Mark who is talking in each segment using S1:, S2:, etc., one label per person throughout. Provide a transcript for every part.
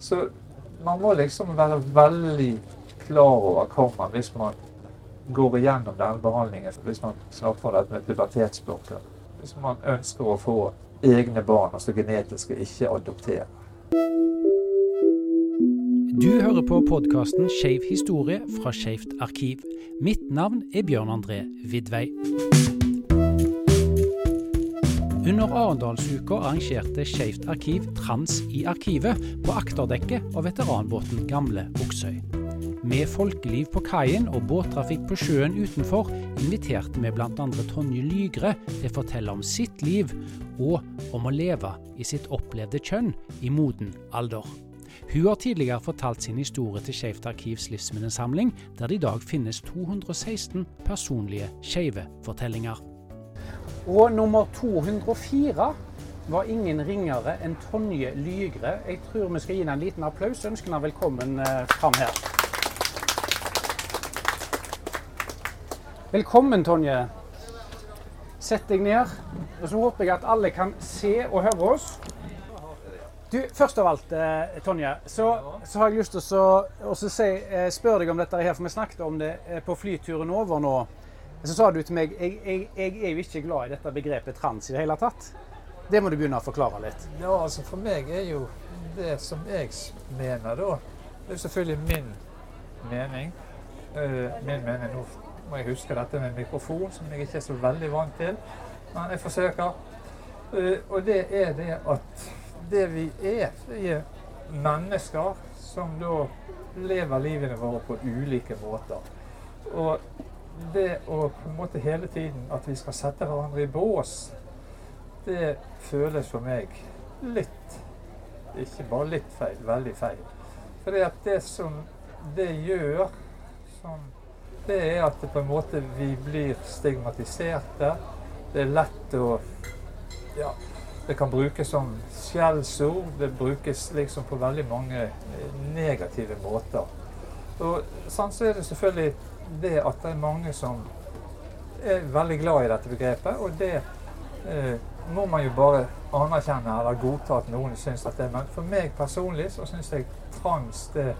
S1: Så man må liksom være veldig klar over hva man hvis man går igjennom denne behandlingen, hvis man snakker om dette med pubertetsblokker. Hvis man ønsker å få egne barn, altså genetiske, ikke adoptere.
S2: Du hører på podkasten Skeiv historie fra Skeivt arkiv. Mitt navn er Bjørn André Vidvei. Under Arendalsuka arrangerte Skeivt arkiv Trans i arkivet på akterdekket av veteranbåten Gamle Oksøy. Med folkeliv på kaien og båttrafikk på sjøen utenfor inviterte vi bl.a. Tonje Lygre til å fortelle om sitt liv og om å leve i sitt opplevde kjønn i moden alder. Hun har tidligere fortalt sin historie til Skeivt arkivs livsminnesamling, der det i dag finnes 216 personlige skeive fortellinger. Og nummer 204 var ingen ringere enn Tonje Lygre. Jeg tror vi skal gi henne en liten applaus. Ønsker henne velkommen eh, fram her. Velkommen, Tonje. Sett deg ned. Og så håper jeg at alle kan se og høre oss. Du, Først av alt, eh, Tonje, så, så, har jeg lyst til å eh, spørre deg om dette her, for vi snakket om det eh, på flyturen over nå. Så sa du til meg jeg, jeg, jeg er jo ikke glad i dette begrepet trans i det hele tatt. Det må du begynne å forklare litt.
S1: Ja, altså For meg er jo det som jeg mener, da Det er selvfølgelig min mening. Uh, min mening nå må jeg huske dette med mikrofon, som jeg ikke er så veldig vant til. Men jeg forsøker. Uh, og det er det at det vi er, det er mennesker som da lever livene våre på ulike måter. Og det å på en måte hele tiden at vi skal sette hverandre i bås, det føles for meg litt Ikke bare litt feil, veldig feil. For det at det som det gjør, som, det er at det på en måte vi blir stigmatiserte. Det er lett å Ja, det kan brukes som skjellsord. Det brukes liksom på veldig mange negative måter. Og sånn så er det selvfølgelig det at det er mange som er veldig glad i dette begrepet. Og det eh, må man jo bare anerkjenne eller godta at noen syns at det er. Men for meg personlig så syns jeg trans det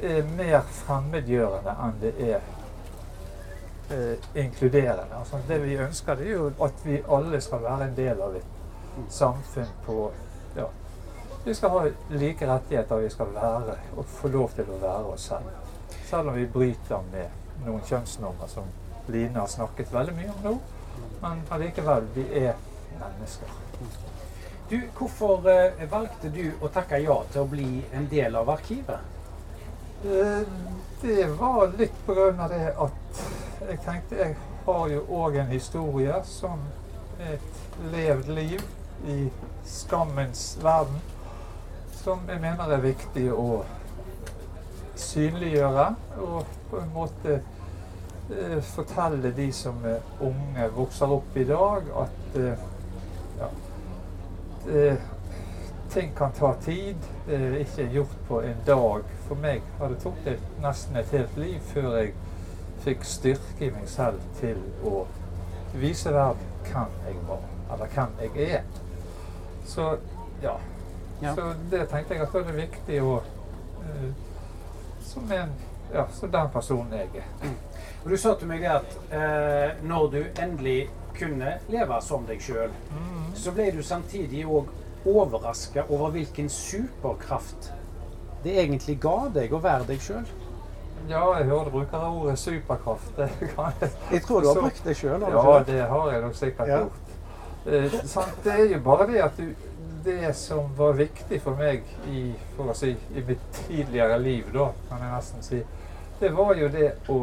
S1: er mer fremmedgjørende enn det er eh, inkluderende. Altså, det vi ønsker, det er jo at vi alle skal være en del av et samfunn på ja, Vi skal ha like rettigheter, vi skal være og få lov til å være oss selv. Selv om vi bryter med noen kjønnsnormer som Line har snakket veldig mye om nå. Men allikevel, vi er mennesker.
S2: Du, hvorfor eh, valgte du å takke ja til å bli en del av arkivet?
S1: Eh, det var litt av det at jeg tenkte jeg har jo òg en historie som et levd liv i skammens verden. Som jeg mener er viktig å synliggjøre. Og på en måte eh, fortelle de som er unge, vokser opp i dag, at eh, ja, det, ting kan ta tid. Det er ikke gjort på en dag. For meg har det tatt nesten et helt liv før jeg fikk styrke i meg selv til å vise verden hvem jeg var, eller hvem jeg er. Så ja. ja. Så det tenkte jeg at det er viktig å uh, Som en ja, som den personen jeg er. Mm.
S2: Og Du sa til meg at eh, når du endelig kunne leve som deg sjøl, mm. så ble du samtidig òg overraska over hvilken superkraft det egentlig ga deg å være deg sjøl.
S1: Ja, jeg hører brukere bruker ordet superkraft.
S2: jeg tror du har brukt det sjøl?
S1: Ja, det har jeg nok sikkert ja. gjort. Eh, det er jo bare det at du det som var viktig for meg i, for si, i mitt tidligere liv, da, kan jeg nesten si, det var jo det å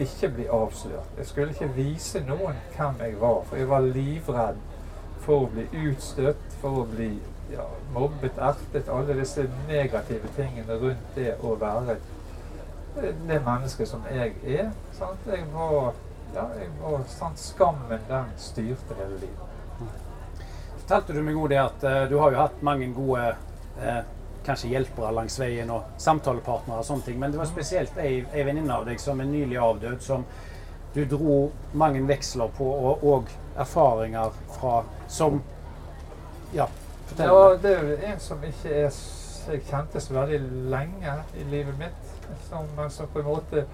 S1: ikke bli avslørt. Jeg skulle ikke vise noen hvem jeg var, for jeg var livredd for å bli utstøtt, for å bli ja, mobbet, ertet, alle disse negative tingene rundt det å være det mennesket som jeg er. Sant? Jeg var, ja, jeg var sant? Skammen, den styrte hele livet
S2: fortalte du meg òg det at uh, du har jo hatt mange gode uh, kanskje hjelpere langs veien og samtalepartnere og sånne ting, men det var spesielt ei, ei venninne av deg som er nylig avdød, som du dro mange veksler på, og, og erfaringer fra som Ja,
S1: fortell. Ja, det er jo en som ikke er jeg kjente så veldig lenge i livet mitt. Som, som på en måte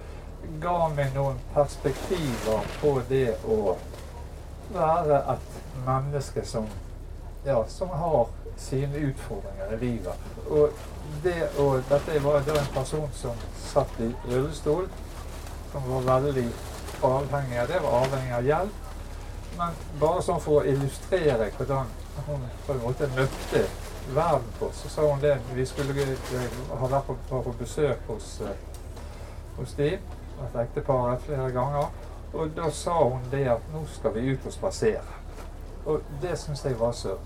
S1: ga meg noen perspektiver på det å være et menneske som, ja, som har sine utfordringer i livet. Og det, og dette var da en person som satt i rullestol, som var veldig avhengig av det, var avhengig av hjelp. Men bare sånn for å illustrere hvordan hun på en måte møtte verden på, så sa hun det Vi skulle ha vært på, på besøk hos, uh, hos de, et ektepar flere ganger. Og da sa hun det at nå skal vi ut og spasere. Og det syns jeg var så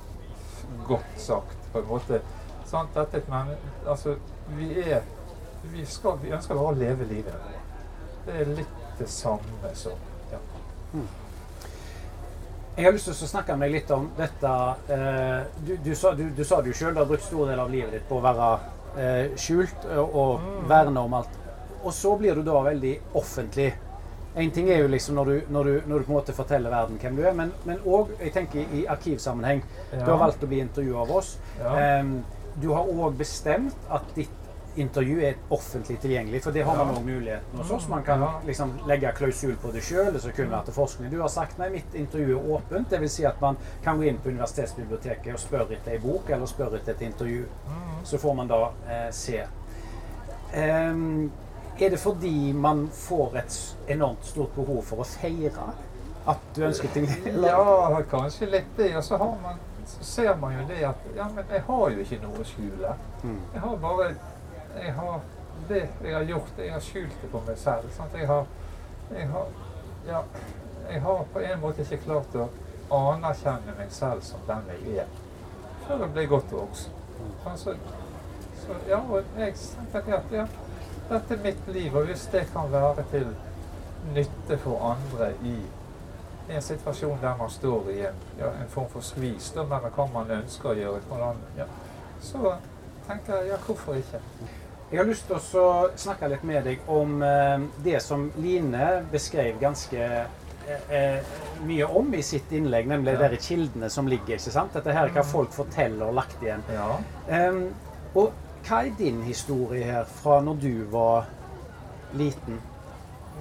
S1: godt sagt. på en måte. Sant? Dette, men, altså, vi er vi, skal, vi ønsker bare å leve livet. Det er litt det samme som ja. Mm.
S2: Jeg har lyst til å snakke med deg litt om dette. Eh, du, du, sa, du, du sa det jo sjøl, du har brukt stor del av livet ditt på å være eh, skjult og, og mm. verne om alt. Og så blir du da veldig offentlig. En ting er jo liksom når du, når du, når du på en måte forteller verden hvem du er, men òg jeg tenker i arkivsammenheng. Ja. Du har valgt å bli intervjua av oss. Ja. Um, du har òg bestemt at ditt intervju er offentlig tilgjengelig, for det har man òg muligheten hos oss. Man kan liksom legge klausul på det sjøl. Du har sagt nei, mitt intervju er åpent. Dvs. Si at man kan gå inn på universitetsbiblioteket og spørre etter ei bok, eller spørre etter et intervju. Mm. Så får man da eh, se. Um, er det fordi man får et enormt stort behov for å feire at du ønsker ting?
S1: Ja, kanskje litt det. Og så, man, så, ser man jo det at ja, men jeg har jo ikke noe å skjule. Mm. Jeg har bare jeg har det jeg har gjort, jeg har skjult det på meg selv. Sant? Jeg har, jeg har, ja, jeg har på en måte ikke klart å anerkjenne meg selv som den jeg er, før jeg ble godt voksen. Så, så, ja, og jeg tenker at ja, dette mitt liv, og hvis det kan være til nytte for andre i en situasjon der man står i en, ja, en form for skvis mellom hva man ønsker å gjøre, hvordan, ja, så tenker jeg ja, hvorfor ikke?
S2: Jeg har lyst til å snakke litt med deg om eh, det som Line beskrev ganske eh, eh, mye om i sitt innlegg, nemlig ja. de kildene som ligger. ikke sant? Dette her er hva mm. folk forteller og lagt igjen. Ja. Um, og hva er din historie her fra når du var liten?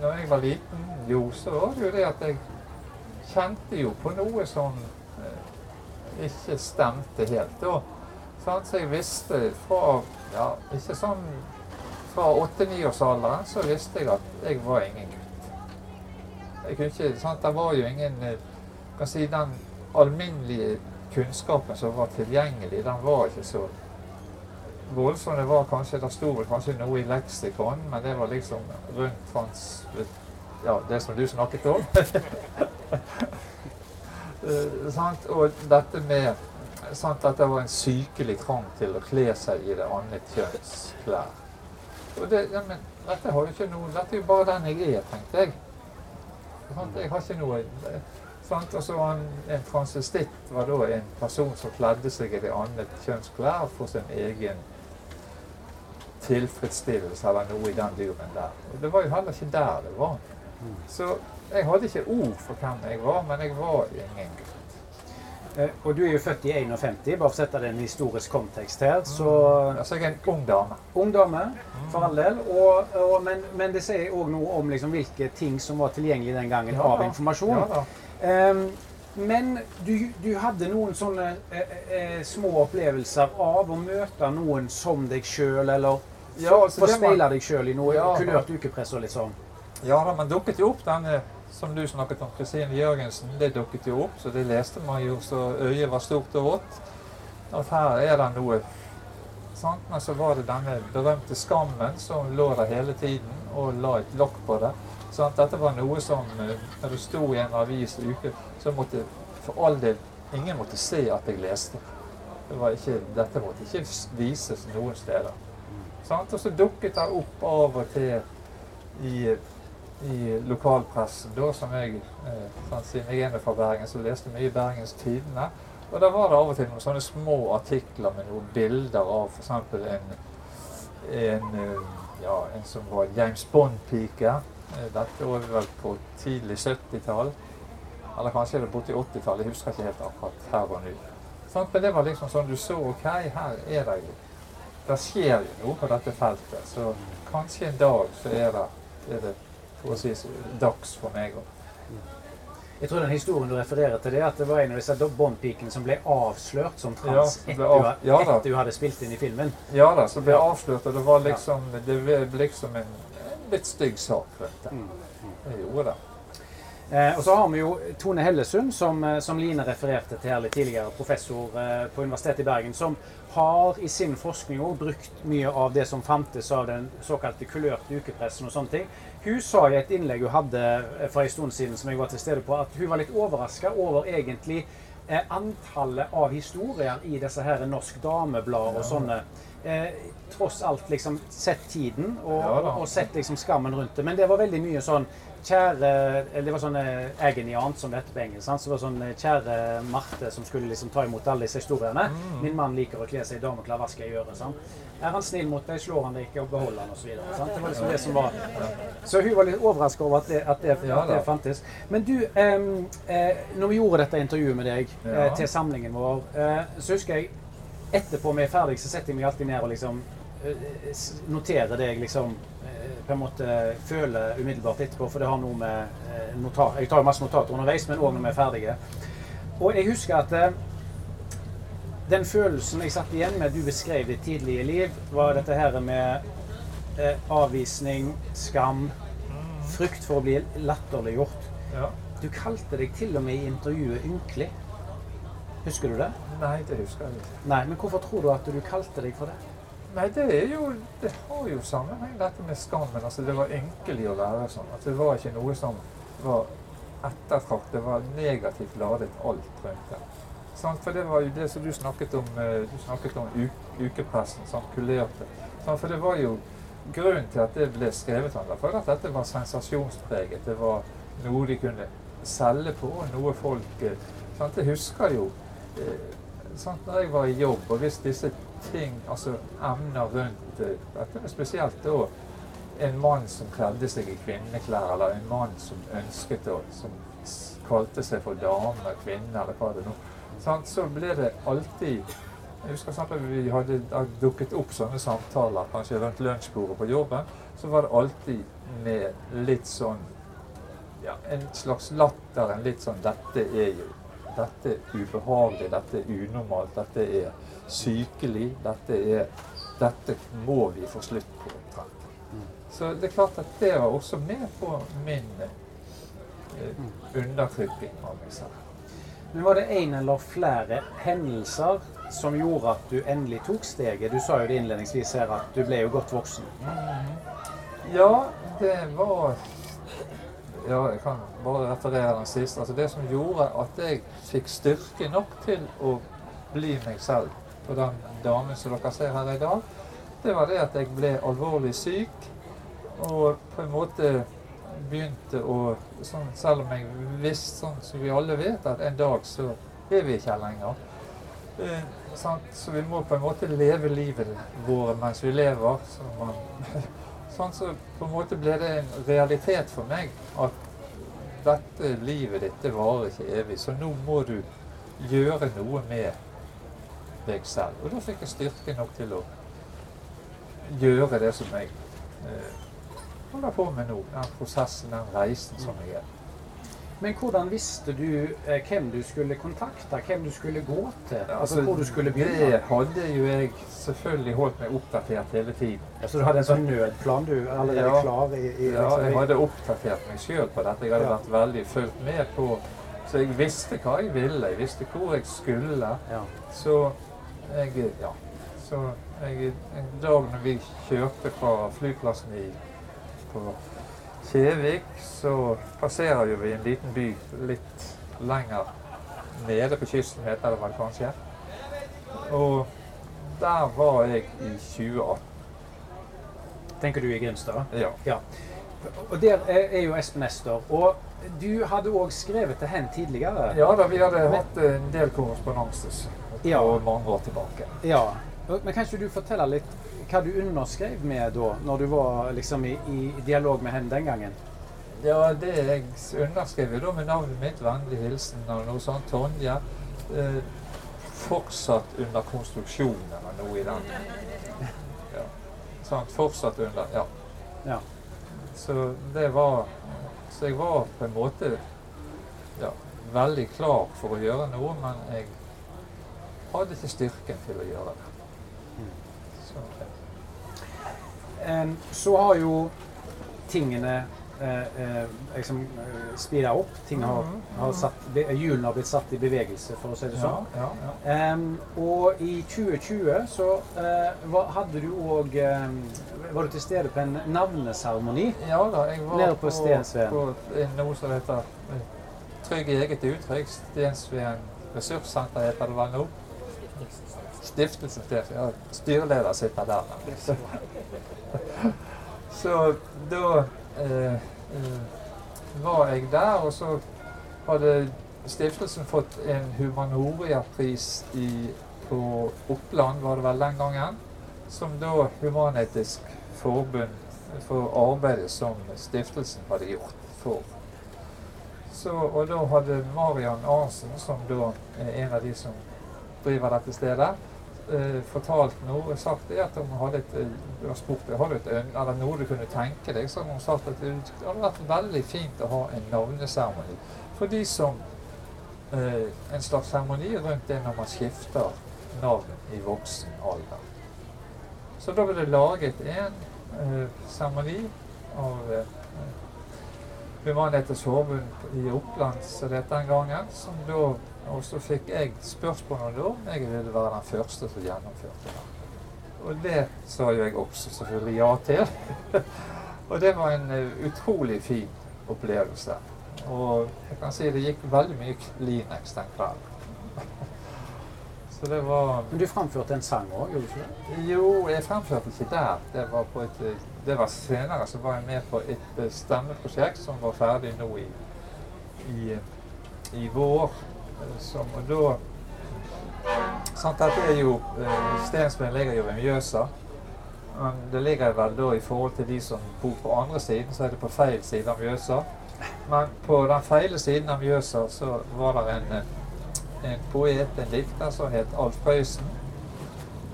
S1: Når jeg var liten, jo, så var det jo det at jeg kjente jo på noe som eh, ikke stemte helt. Og, sånn, så jeg visste fra ja, ikke sånn Fra åtte-niårsalderen så visste jeg at jeg var ingen gutt. Jeg kunne ikke, sant, Det var jo ingen eh, kan si, Den alminnelige kunnskapen som var tilgjengelig, den var ikke så voldsom. Det var kanskje, det sto vel kanskje noe i leksikon, men det var liksom rundt hans Ja, det som du snakket om. uh, og dette med sant, at det var en sykelig trang til å kle seg i det annet kjønns klær. Og det, ja, men dette, har jo ikke noe, dette er jo bare den jeg er, tenkte jeg. Sant, jeg har ikke noe sant, Og så var en transvestitt en person som kledde seg i det annet kjønns klær for sin egen tilfredsstillelse eller noe i den duren der. Og det var jo heller ikke der det var. Så jeg hadde ikke ord for hvem jeg var, men jeg var ingen gutt.
S2: Eh, og du er jo født i 51, bare for å sette det i en historisk kontekst her. Så
S1: mm. altså, jeg er en ung dame.
S2: Ung dame, for all del. Og, og, men, men, det sier òg noe om liksom, hvilke ting som var tilgjengelig den gangen ja, av informasjon. Ja, um, men du, du, hadde noen sånne eh, eh, små opplevelser av å møte noen som deg sjøl, eller ja, altså, forspeile deg sjøl i noe ja, kulørt ukepress og litt sånn?
S1: Ja da, men dukket jo opp denne som du snakket om, Kristine Jørgensen, det dukket jo opp. Så det leste man jo så øyet var stort og vått. At her er det noe sant? Men så var det denne berømte skammen som lå der hele tiden og la et lokk på det. Sant? Dette var noe som eh, Når det sto i en avis uke, så måtte for all del ingen måtte se at jeg leste. Det ikke, dette måtte ikke vises noen steder. Sant? Og så dukket det opp av og til i i lokalpressen, da, som jeg eh, siden jeg er fra Bergen, så leste mye Bergens Tidende. Og da var det av og til noen sånne små artikler med noen bilder av f.eks. En, en, eh, ja, en som var James Bond-pike. Eh, dette var vel på tidlig 70-tall. Eller kanskje det borti 80-tallet. Jeg husker ikke helt akkurat her og nå. Men det var liksom sånn du så OK, her er det det skjer jo noe på dette feltet. Så kanskje en dag så er det, er det for å si dags for meg òg.
S2: Jeg tror den historien du refererer til, det at det var en av disse Bond-pikene som ble avslørt som trans
S1: ja,
S2: etter
S1: av- ja
S2: etter du hadde spilt inn i filmen.
S1: Ja da, som ble ja. avslørt, og det var liksom, det ble liksom en, en litt stygg sak rundt det.
S2: Mm.
S1: Det gjorde det.
S2: Eh, og så har vi jo Tone Hellesund, som, eh, som Line refererte til her litt tidligere, professor eh, på Universitetet i Bergen, som har i sin forskning også brukt mye av det som fantes av den såkalte kulørte ukepressen og sånne ting. Hun sa i et innlegg hun hadde eh, for en stund siden, som jeg var til stede på, at hun var litt overraska over egentlig eh, antallet av historier i disse her Norsk Dameblad og sånne. Eh, tross alt liksom sett tiden og, og, og sett liksom skammen rundt det. Men det var veldig mye sånn Kjære eller Det var sånn egeniant som det heter på engelsk. Sant? Så det var sånn eh, Kjære Marte som skulle liksom ta imot alle disse historiene.
S1: Mm.
S2: Min mann liker å kle seg i dameklær, hva skal jeg gjøre? Sant? Er han snill mot deg, slår han deg ikke og beholder han osv. Det var liksom det som var Så hun var litt overraska over at det, at det, at det fantes. Men du, eh, når vi gjorde dette intervjuet med deg eh, til samlingen vår, eh, så husker jeg etterpå vi er ferdig, så setter jeg meg alltid ned og liksom eh, noterer det jeg liksom eh, på en måte føler umiddelbart etterpå, for det har noe med eh, notat Jeg tar jo masse notater underveis, men òg når vi er ferdige. Og jeg husker at eh, den følelsen jeg satt igjen med, du beskrev ditt tidlige liv, var dette her med eh, avvisning, skam, frykt for å bli latterliggjort.
S1: Ja.
S2: Du kalte deg til og med i intervjuet ynkelig. Husker du det?
S1: Nei, det husker jeg ikke.
S2: Nei, men hvorfor tror du at du kalte deg for det?
S1: Nei, det er jo Det har jo sammenheng, dette med skammen. Altså, det var ynkelig å være sånn. At det var ikke noe som var ettertrakt. Det var negativt ladet alt rundt det. Sant? For det var jo det som du snakket om, eh, du snakket om ukepressen, sånn kulerte. Sant? For det var jo grunnen til at det ble skrevet om for at dette var sensasjonspreget. Det var noe de kunne selge på, noe folk sant? Jeg husker jo sant? når jeg var i jobb, og hvis disse ting, altså emner rundt eh, dette men spesielt da en mann som kledde seg i kvinneklær, eller en mann som ønsket å som kalte seg for dame, kvinne, eller hva det nå? Så ble det alltid Jeg husker at vi hadde dukket opp sånne samtaler, kanskje rundt lunsjbordet på jobben, så var det alltid med litt sånn ja, en slags latter, en litt sånn Dette er jo dette er ubehagelig, dette er unormalt, dette er sykelig, dette er Dette må vi få slutt på. omtrent. Så det er klart at det var også med på min eh, undertrykking av meg selv.
S2: Men var det en eller flere hendelser som gjorde at du endelig tok steget? Du sa jo det innledningsvis her at du ble jo godt voksen.
S1: Ja, det var Ja, jeg kan bare referere den siste. Altså det som gjorde at jeg fikk styrke nok til å bli meg selv på den damen som dere ser her i dag, det var det at jeg ble alvorlig syk. Og på en måte begynte å sånn, Selv om jeg visste, sånn som vi alle vet, at en dag så er vi ikke her lenger. Eh? Så vi må på en måte leve livet våre mens vi lever. Så man Sånn så på en måte ble det en realitet for meg at dette livet ditt, det varer ikke evig. Så nå må du gjøre noe med deg selv. Og da fikk jeg styrke nok til å gjøre det som jeg eh, holder på med nå. Den prosessen, den reisen som jeg er.
S2: Men hvordan visste du eh, hvem du skulle kontakte, hvem du skulle gå til? Altså hvor du skulle begynne?
S1: Det hadde jo jeg selvfølgelig holdt meg oppdatert hele tiden.
S2: Ja, så du hadde en sånn nødplan du allerede
S1: Ja.
S2: klar i, i
S1: Ja, jeg hadde oppdatert meg sjøl på dette. Jeg hadde
S2: Ja.
S1: vært veldig fulgt med på Så jeg visste hva jeg ville. Jeg visste hvor jeg skulle.
S2: ja.
S1: Så jeg Ja. Så jeg, en dag når vi kjørte fra flyplassen i, på Kjevik, så passerer vi en liten by litt lenger nede på kysten, heter det vel kanskje. Og der var jeg i 2018.
S2: Tenker du i Grimstad?
S1: Ja.
S2: Ja. Og der er jo Espen Ester. Og du hadde òg skrevet til hen tidligere.
S1: Ja da, vi hadde hatt en del korrespondanse
S2: Ja.
S1: og mange år tilbake.
S2: Ja. Men kan ikke du fortelle litt hva du underskrev med da, når du var liksom i, i dialog med henne den gangen?
S1: Ja, det jeg underskrev da med navnet mitt, vennlig hilsen og noe sånt, Tonje. Eh, fortsatt under konstruksjon eller noe i den sånn, fortsatt under. Ja.
S2: Ja.
S1: Så det var Så jeg var på en måte ja, veldig klar for å gjøre noe, men jeg hadde ikke styrken til å gjøre det. Så,
S2: um, Så har jo tingene eh, eh, liksom eh, speeda opp. Ting har,
S1: Mhm.
S2: har satt, hjulene har blitt satt i bevegelse, for å si det sånn.
S1: ja, ja.
S2: Em, og i 2020 så uh, hva, hadde du òg Var du til stede på en navneseremoni?
S1: Ja da, jeg var
S2: Nede på Stensveen.
S1: på noe som heter Trygg i eget utrygg. Stensveen ressurssenter heter det vel nå. Stiftelsen Stensveen. Ja, styreleder sitter der. Så da eh, eh, var jeg der, og så hadde stiftelsen fått en Humanoria-pris på Oppland, var det vel den gangen, som da Human-Etisk Forbund for arbeidet som stiftelsen hadde gjort for. Så, og da hadde Marian Arnsen, som da er en av de som driver dette stedet, eh, fortalt noe sagt det at hun hadde et, eh, spurt har du eller noe du kunne tenke deg, så hun sagt at det hadde vært veldig fint å ha en navneseremoni. For de som eh, En slags seremoni rundt det når man skifter navn i voksen alder. Så da ble det laget en eh, seremoni av eh, Human-Etisk Sårbund i Oppland så dette en da, og så fikk jeg spørsmål om jeg ville være den første som gjennomførte det. Og det sa jo jeg også selvfølgelig ja til. og det var en eh, utrolig fin opplevelse. Og jeg kan si det gikk veldig mye Kleenex den kvelden. Så det var
S2: Men du framførte en sang òg, gjorde du ikke det?
S1: jo, jeg fremførte ikke der. Det var, på et, det var senere. Så var jeg med på et eh, stemmeprosjekt som var ferdig nå i, i, eh, i vår. Eh, Som, og da sant, Dette er jo Stensbyen ligger jo ved Mjøsa. Men det ligger vel da i forhold til de som bor på andre siden, så er det på feil side av Mjøsa. Men på den feile siden av Mjøsa så var det en, en poet, en dikter, som het Alf Prøysen.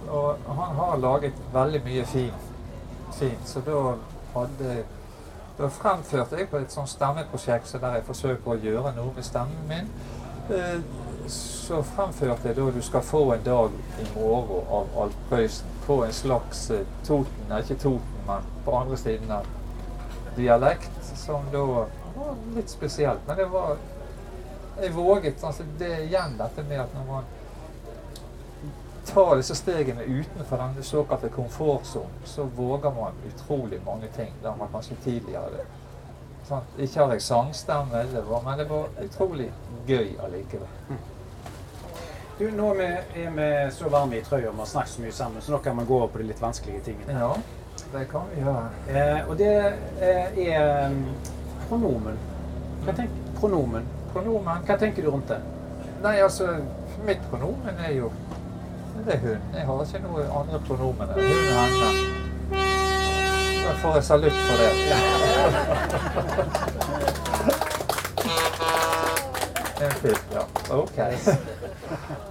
S1: Og han har laget veldig mye fint. Fin. Så da hadde Da fremførte jeg på et sånt stemmeprosjekt så der jeg forsøker å gjøre noe med stemmen min. Eh, Så fremførte jeg da 'Du skal få en dag i morgen' av Alf Prøysen. På en slags eh, Toten, ikke Toten, men på andre siden av dialekt. Som da var litt spesielt. Men det var Jeg våget. altså Det er igjen dette med at når man tar disse stegene utenfor den såkalte komfortsonen, så våger man utrolig mange ting der man kanskje tidligere det. Ikke har jeg sangstemme, men det var utrolig gøy allikevel.
S2: Du, Nå er vi, er vi så varme i trøya og har snakket så mye sammen, så nå kan vi gå over på de litt vanskelige tingene.
S1: Ja, det kan vi gjøre.
S2: Eh, og det eh, er um, pronomen. Hva tenker pronomen.
S1: Pronomen
S2: Hva tenker du rundt det?
S1: Nei, altså, mitt pronomen er jo det er hun. Jeg har ikke noe andre pronomen enn hun og henne. Da får jeg salutt for det. En fyr, ja. OK.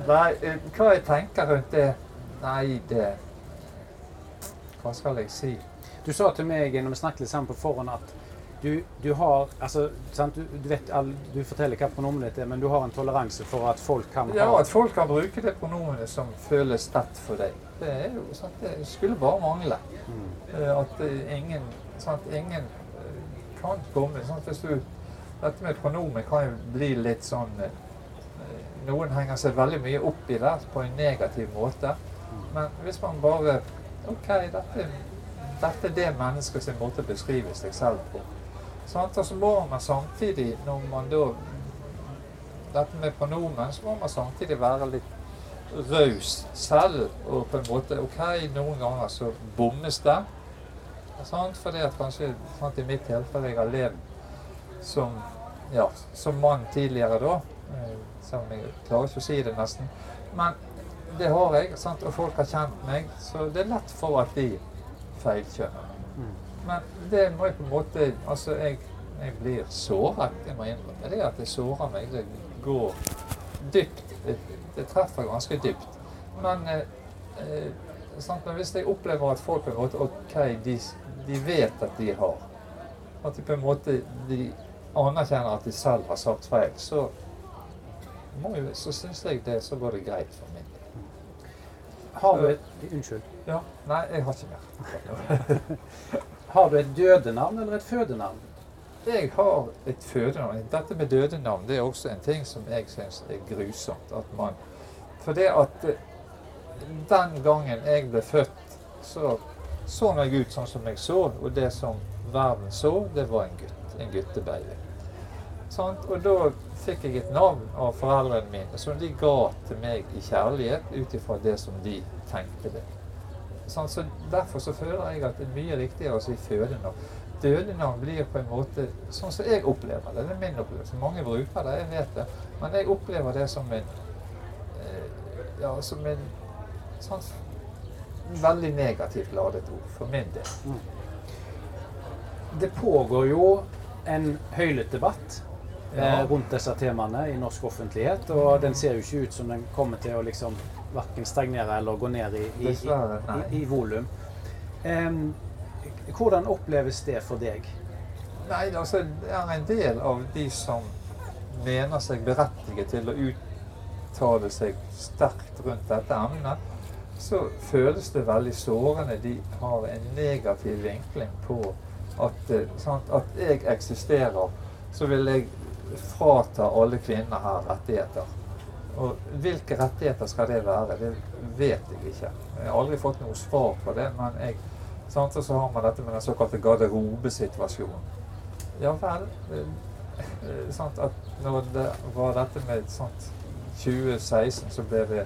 S1: Nei, eh, hva jeg tenker rundt det Nei, det Hva skal jeg si?
S2: Du sa til meg når vi snakket litt sammen på forhånd at du, du har altså, sant? Du, du, vet, all, du forteller hva pronomenet ditt er, men du har en toleranse for at folk kan
S1: Ja, at folk kan bruke det pronomenet som føles rett for deg. Det jo det skulle bare mangle.
S2: Mm.
S1: Eh, At eh, ingen, sant, ingen eh, kan komme sant, Dette med pronomen kan jo bli litt sånn Noen henger seg veldig mye opp i det på en negativ måte. Men hvis man bare OK, dette, dette er det mennesket sin måte å beskrive seg selv på. Sant? Og så må man samtidig, når man da Dette med pronomen, så må man samtidig være litt raus selv. Og på en måte OK, noen ganger så bommes det. Sant? Fordi at kanskje sant, i mitt tilfelle jeg har levd som, ja, som mann tidligere da. Selv Som jeg klarer ikke å si det nesten. Men det har jeg, sant? og folk har kjent meg. Så det er lett for at de feilkjønner.
S2: Mm.
S1: Men det må jeg på en måte Altså, jeg, jeg blir såret. Jeg må innrømme det at det sårer meg. Det går dypt. Det, det treffer ganske dypt. Men eh, eh, sant? Men hvis jeg opplever at folk på en måte OK, de, de vet at de har At de på en måte de anerkjenner at de selv har sagt feil, så, må jo, så syns jeg det så går det greit for min del.
S2: Har du Unnskyld.
S1: Ja. Nei, jeg har ikke mer.
S2: Har du et dødenavn eller et fødenavn?
S1: Jeg har et fødenavn. Dette med dødenavn det er også en ting som jeg syns er grusomt. At man, for det at eh, den gangen jeg ble født, så så jeg ut sånn som jeg så. Og det som verden så, det var en gutt. En guttebaby. Sånn, og da fikk jeg et navn av foreldrene mine som de ga til meg i kjærlighet ut ifra det som de tenkte det. Sånn, så Derfor så føler jeg at det er mye riktigere å si fødenavn. Dødenavn blir på en måte sånn som jeg opplever det. Det er min opplevelse. Mange bruker det, jeg vet det. Men jeg opplever det som en eh, ja, som en sånn veldig negativt ladet ord for min del.
S2: Det pågår jo en høylytt debatt
S1: Ja.
S2: eh, rundt disse temaene i norsk offentlighet, og den ser jo ikke ut som den kommer til å liksom verken stagnere eller gå ned i, i, i, i volum. Em, hvordan oppleves det for deg?
S1: Nei, altså, det er en del av de som mener seg berettiget til å uttale seg sterkt rundt dette emnet, så føles det veldig sårende. De har en negativ vinkling på at, eh, sant, at jeg eksisterer. Så vil jeg frata alle kvinner her rettigheter. Og hvilke rettigheter skal det være? Det vet jeg ikke. Jeg har aldri fått noe svar på det, men jeg Sant? Så har man dette med den såkalte garderobesituasjonen. Ja vel. sant? At når det var dette med sånt 2016, så ble det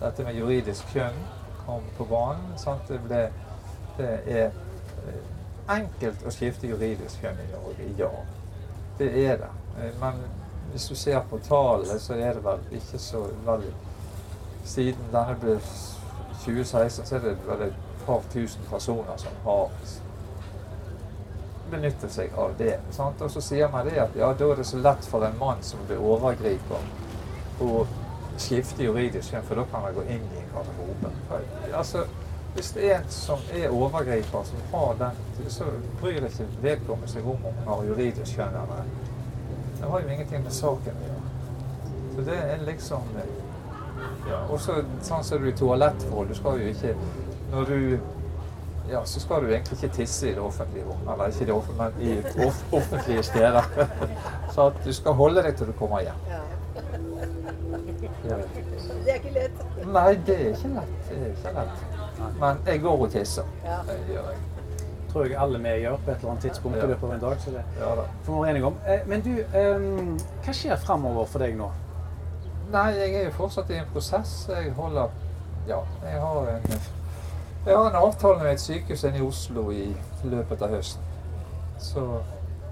S1: dette med juridisk kjønn kom på banen. Sant? Det, ble, det er eh, enkelt å skifte juridisk kjønn i Norge. Ja, det er det. Eh, Men hvis du ser på tallene, så er det vel ikke så veldig Siden denne ble 2016, så er det vel et par tusen personer som har benyttet seg av det. Sant? Og så sier man det at ja, da er det så lett for en mann som blir overgriper, å skifte juridisk kjønn, for da kan man gå inn i en garderobe. Altså, hvis det er en som er overgriper, som har den, så bryr ikke vedkommende seg om om har juridisk kjønn eller. Det har jo ingenting med saken å gjøre. Så det er liksom ja, også sånn som du i toalettforhold. Du skal jo ikke Når du Ja, så skal du egentlig ikke tisse i det offentlige rom. Eller ikke det offentlige, men i off offentlige steder. Så at du skal holde deg til du kommer hjem.
S3: Ja.
S1: Ja.
S3: Det er ikke lett.
S1: Nei, det er ikke lett. Det er ikke lett. Men jeg går og tisser.
S3: Ja.
S1: Det gjør jeg.
S2: tror jeg alle vi gjør på et eller annet tidspunkt i løpet av en dag. så det
S1: Ja da.
S2: får vi være enige om. Eh, Men du, hva skjer framover for deg nå?
S1: Nei, jeg er jo fortsatt i en prosess. Jeg holder Ja, jeg har en jeg har en avtale med et sykehus inne i Oslo i løpet av høsten. Så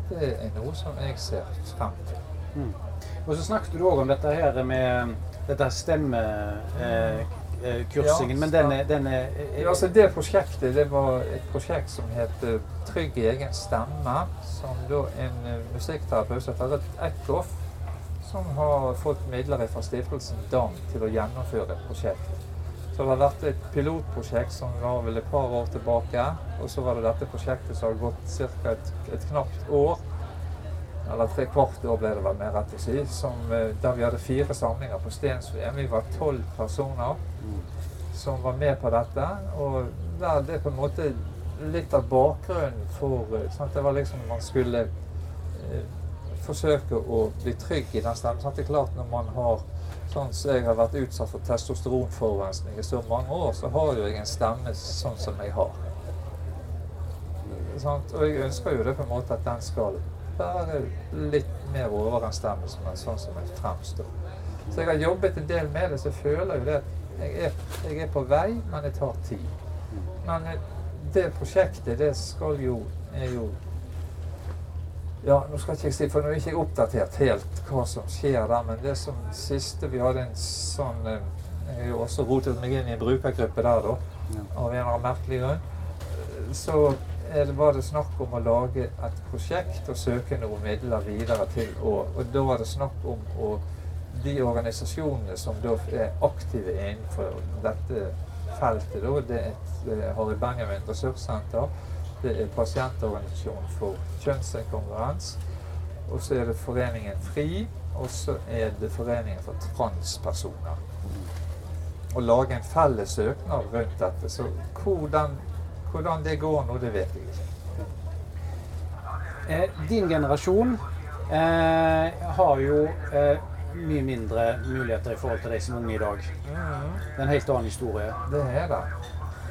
S1: det er noe som jeg ser frem til.
S2: Mm. Og så snakket du òg om dette her med dette stemme... eh, kursingen,
S1: Ja,
S2: men denne, denne
S1: Ja, altså Det prosjektet det var et prosjekt som het Trygg Trygg egen stemme. Som da en eh, musikkterapeut som heter Eckhoff, som har fått midler fra stiftelsen DAM til å gjennomføre et prosjekt. Så det har vært et pilotprosjekt som var vel et par år tilbake. Og så var det dette prosjektet som har gått ca. Et, et knapt år. Eller tre kvart år ble det vel mer rett å si. Som, eh, der vi hadde fire samlinger på Stensveen. Vi var tolv personer som var med på dette. Og der det på en måte litt av bakgrunnen for eh, sant? Det var liksom man skulle eh, forsøke å bli trygg i den stemmen. Sant? Det er klart når man har Sånn som jeg har vært utsatt for testosteronforurensning i så mange år, så har jo jeg en stemme sånn som jeg har. Sant? Og jeg ønsker jo det på en måte at den skal være litt mer overensstemmelse med sånn som jeg fremstår. Så jeg har jobbet en del med det, så jeg føler jo det at jeg er, jeg er på vei, men det tar tid. Men eh, det prosjektet, det skal jo er jo Ja, nå skal ikke jeg si, for nå er ikke jeg oppdatert helt hva som skjer der, men det som siste Vi hadde en sånn eh, Jeg har jo også rotet meg inn i en brukergruppe der, da,
S2: Ja.
S1: av en eller annen merkelig grunn. Eh, Så var det snakk om å lage et prosjekt og søke noen midler videre til å Og da var det snakk om å de organisasjonene som da er aktive innenfor dette feltet, da, det er et er Harry Benjamin ressurssenter. Det er pasientorganisasjonen for kjønnsinkongruens. Og så er det Foreningen FRI, og så er det Foreningen for transpersoner. Å lage en felles søknad rundt dette. Så hvordan, hvordan det går nå, det vet jeg ikke.
S2: Eh, din generasjon eh, har jo eh, mye mindre muligheter i forhold til de som er unge i dag. Det er en helt annen historie.
S1: Det er det.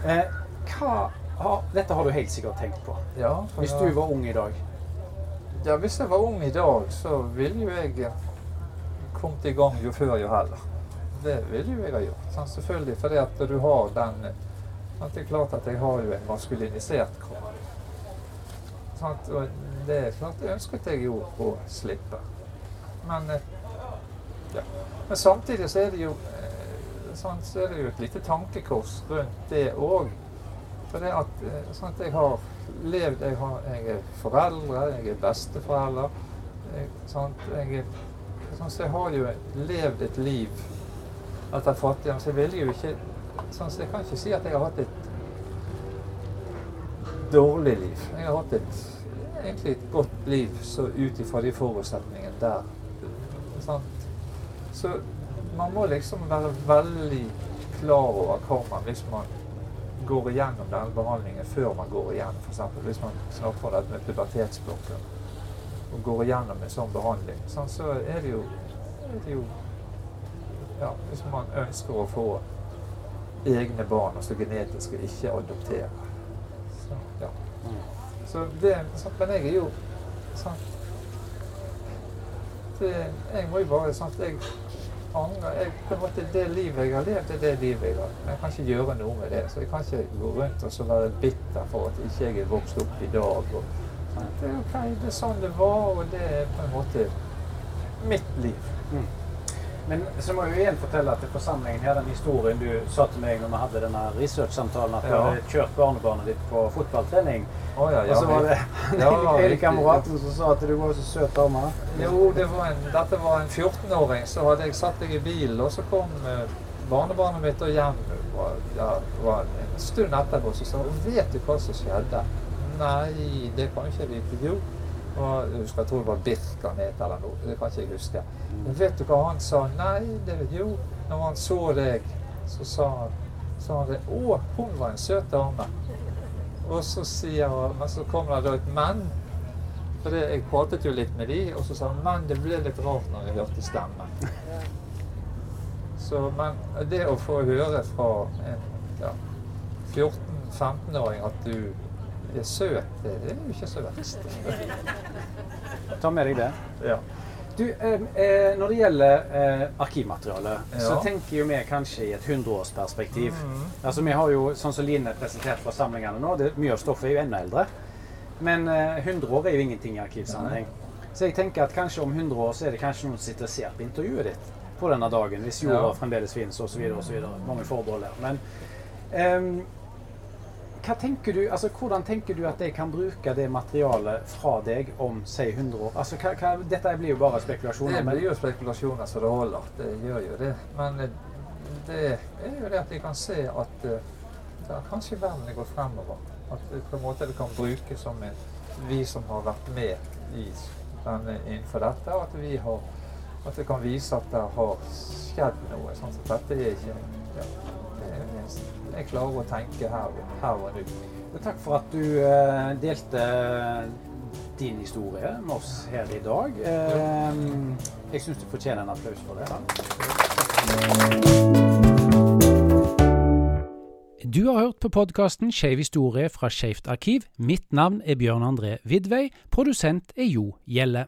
S2: Eh, hva har, dette har du helt sikkert tenkt på.
S1: Ja,
S2: Hvis du var ung i dag.
S1: Ja, hvis jeg var ung i dag, så ville jo jeg kommet i gang jo før jo heller. Det ville jo jeg ha gjort. Sånn, Selvfølgelig, fordi at du har den eh. Det er klart at jeg har jo en maskulinisert kropp. Og det er klart det ønsket jeg jo å slippe. Men, eh, ja. Men samtidig så er det jo sånn, så er det jo et lite tankekors rundt det òg. For det at sånn at jeg har levd jeg, har, jeg er foreldre, jeg er besteforelder. Jeg, sånn, Jeg, sånn. Så jeg har jo levd et liv etter fattigdom. Så jeg ville jo ikke sant? Så jeg kan ikke si at jeg har hatt et dårlig liv. Jeg har hatt et egentlig et godt liv så ut ifra de forutsetningene der. Sant? Så man må liksom være veldig klar over hva man hvis man går igjennom denne behandlingen før man går igjennom. Eksempel, hvis man snakker om dette med pubertetsblokker og går igjennom en sånn behandling, sånn, så er det jo, er det jo ja, Hvis man ønsker å få egne barn, altså genetiske, ikke adoptere. Så, ja. Så det, sant, men jeg er jo sant, det, Jeg må jo bare sant, jeg angrer. Jeg, på en måte, det livet jeg har levd, det er det livet jeg har. Men jeg kan ikke gjøre noe med det. Så jeg kan ikke gå rundt og så være bitter for at ikke jeg er vokst opp i dag. Og, sant, det er ok, det er sånn det var, og det er på en måte mitt liv.
S2: Men så må jeg jo igjen fortelle til forsamlingen her, den historien du sa til meg når vi hadde denne research-samtalen, at du
S1: Ja.
S2: hadde kjørt barnebarnet ditt på fotballtrening.
S1: Oh, ja,
S2: Og så var det den ene kameraten som sa at du var så søt dame.
S1: Jo, det var en, dette var en 14-åring. Så hadde jeg satt deg i bilen, og så kom eh, barnebarnet mitt og hjem var, ja, var en stund etterpå. Så sa hun vet du hva som skjedde? Nei, det kan ikke jeg vite. Jo. Og jeg husker, jeg tror det var Birk han het eller noe. Det kan ikke jeg huske. Men vet du hva han sa? Nei, det jo. Når han så deg, så sa han, sa han det. Å, hun var en søt dame. Og så sier han, men så kommer det da et men. For det, jeg pratet jo litt med de, og så sa han men det ble litt rart når jeg hørte stemmen. Så, men det å få høre fra en ja, 14-15-åring at du er søt, det, er jo ikke så verst.
S2: Ta med deg det.
S1: Ja.
S2: Du, eh, eh, når det gjelder eh, arkivmateriale, så tenker jo vi kanskje i et hundreårsperspektiv.
S1: Mhm.
S2: Altså, vi har jo, sånn som Line presenterte fra samlingene nå, det, mye av stoffet er jo enda eldre. Men eh, 100 år er jo ingenting i arkivsammenheng. Så jeg tenker at kanskje om 100 år så er det kanskje noen som sitter og ser på intervjuet ditt på denne dagen, hvis jorda
S1: Ja.
S2: fremdeles finnes osv. osv. Mange forbehold der. Men ehm, tenker du, altså, hvordan tenker du at jeg kan bruke det materialet fra deg om si 100 år? Altså, hva, hva, dette blir jo bare spekulasjoner.
S1: Det blir jo spekulasjoner så det holder. Det gjør jo det. Men eh, det er jo det at jeg kan se at det er kanskje verden går fremover. At det på en måte det kan brukes som en, vi som har vært med i denne, innenfor dette, at vi har at det kan vise at det har skjedd noe. Sånn at dette er ikke ja, Jeg klarer å tenke her, her og nå.
S2: Takk for at du eh, delte din historie med oss her i dag. Eh, jeg syns du fortjener en applaus for det. Du har hørt på podkasten Skeiv historie fra Skeivt arkiv. Mitt navn er Bjørn André Vidvei. Produsent er Jo Gjelle.